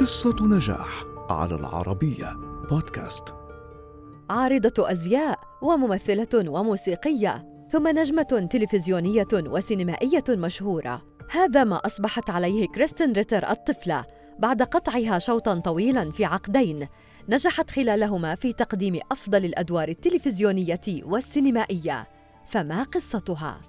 قصة نجاح على العربية بودكاست. عارضة أزياء وممثلة وموسيقية ثم نجمة تلفزيونية وسينمائية مشهورة. هذا ما أصبحت عليه كريستين ريتر الطفلة بعد قطعها شوطا طويلا في عقدين. نجحت خلالهما في تقديم أفضل الأدوار التلفزيونية والسينمائية. فما قصتها؟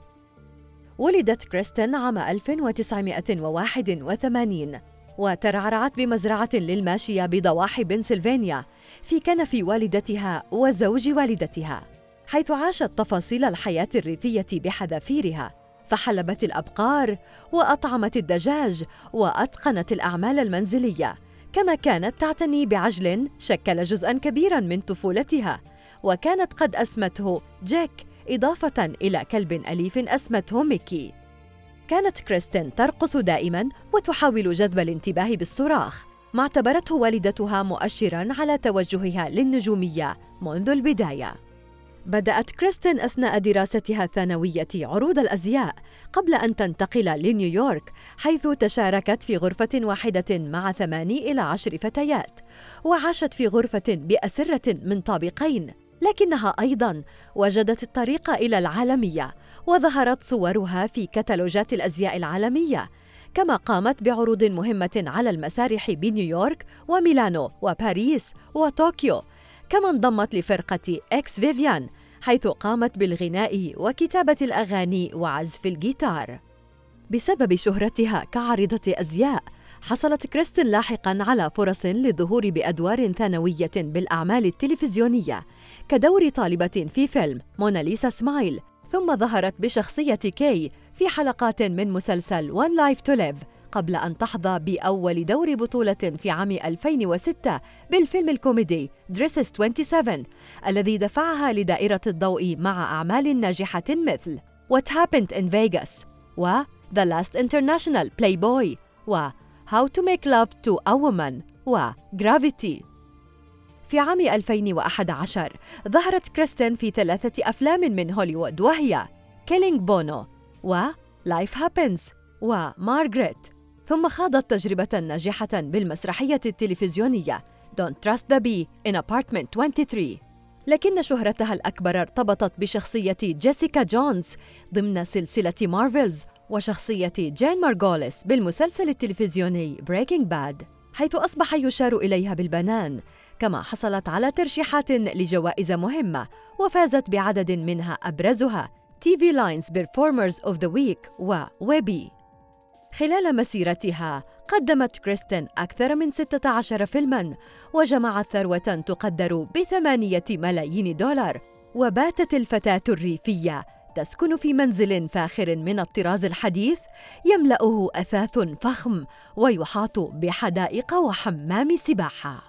ولدت كريستين عام 1981 وترعرعت بمزرعة للماشية بضواحي بنسلفانيا في كنف والدتها وزوج والدتها حيث عاشت تفاصيل الحياة الريفية بحذافيرها فحلبت الأبقار وأطعمت الدجاج وأتقنت الأعمال المنزلية كما كانت تعتني بعجل شكل جزءا كبيرا من طفولتها وكانت قد أسمته جاك إضافة إلى كلب أليف أسمته ميكي. كانت كريستين ترقص دائما وتحاول جذب الانتباه بالصراخ. ما اعتبرته والدتها مؤشرا على توجهها للنجومية منذ البداية. بدأت كريستين أثناء دراستها الثانوية عروض الأزياء قبل أن تنتقل لنيويورك حيث تشاركت في غرفة واحدة مع ثماني إلى عشر فتيات وعاشت في غرفة بأسرة من طابقين. لكنها أيضا وجدت الطريق إلى العالمية وظهرت صورها في كتالوجات الأزياء العالمية كما قامت بعروض مهمة على المسارح بنيويورك وميلانو وباريس وطوكيو كما انضمت لفرقة Ex Vivian حيث قامت بالغناء وكتابة الأغاني وعزف الجيتار. بسبب شهرتها كعارضة أزياء حصلت كريستين لاحقا على فرص للظهور بأدوار ثانوية بالأعمال التلفزيونية كدور طالبة في فيلم موناليسا سمايل ثم ظهرت بشخصية كي في حلقات من مسلسل One Life to Live قبل أن تحظى بأول دور بطولة في عام 2006 بالفيلم الكوميدي Dresses 27 الذي دفعها لدائرة الضوء مع أعمال ناجحة مثل What Happened in Vegas و The Last International Playboy و How to Make Love to a Woman و Gravity. في عام 2011 ظهرت كريستين في ثلاثة أفلام من هوليوود وهي Killing Bono و Life Happens ومارغريت ثم خاضت تجربة ناجحة بالمسرحية التلفزيونية Don't Trust the B in Apartment 23 لكن شهرتها الأكبر ارتبطت بشخصية جيسيكا جونز ضمن سلسلة Marvel's وشخصية جين مارغوليس بالمسلسل التلفزيوني Breaking Bad حيث أصبح يشار إليها بالبنان كما حصلت على ترشيحات لجوائز مهمة وفازت بعدد منها أبرزها TV Lines Performers of the Week وويبي خلال مسيرتها قدمت كريستين أكثر من 16 فيلماً وجمعت ثروة تقدر بثمانية ملايين دولار وباتت الفتاة الريفية تسكن في منزل فاخر من الطراز الحديث يملأه أثاث فخم ويحاط بحدائق وحمام سباحة.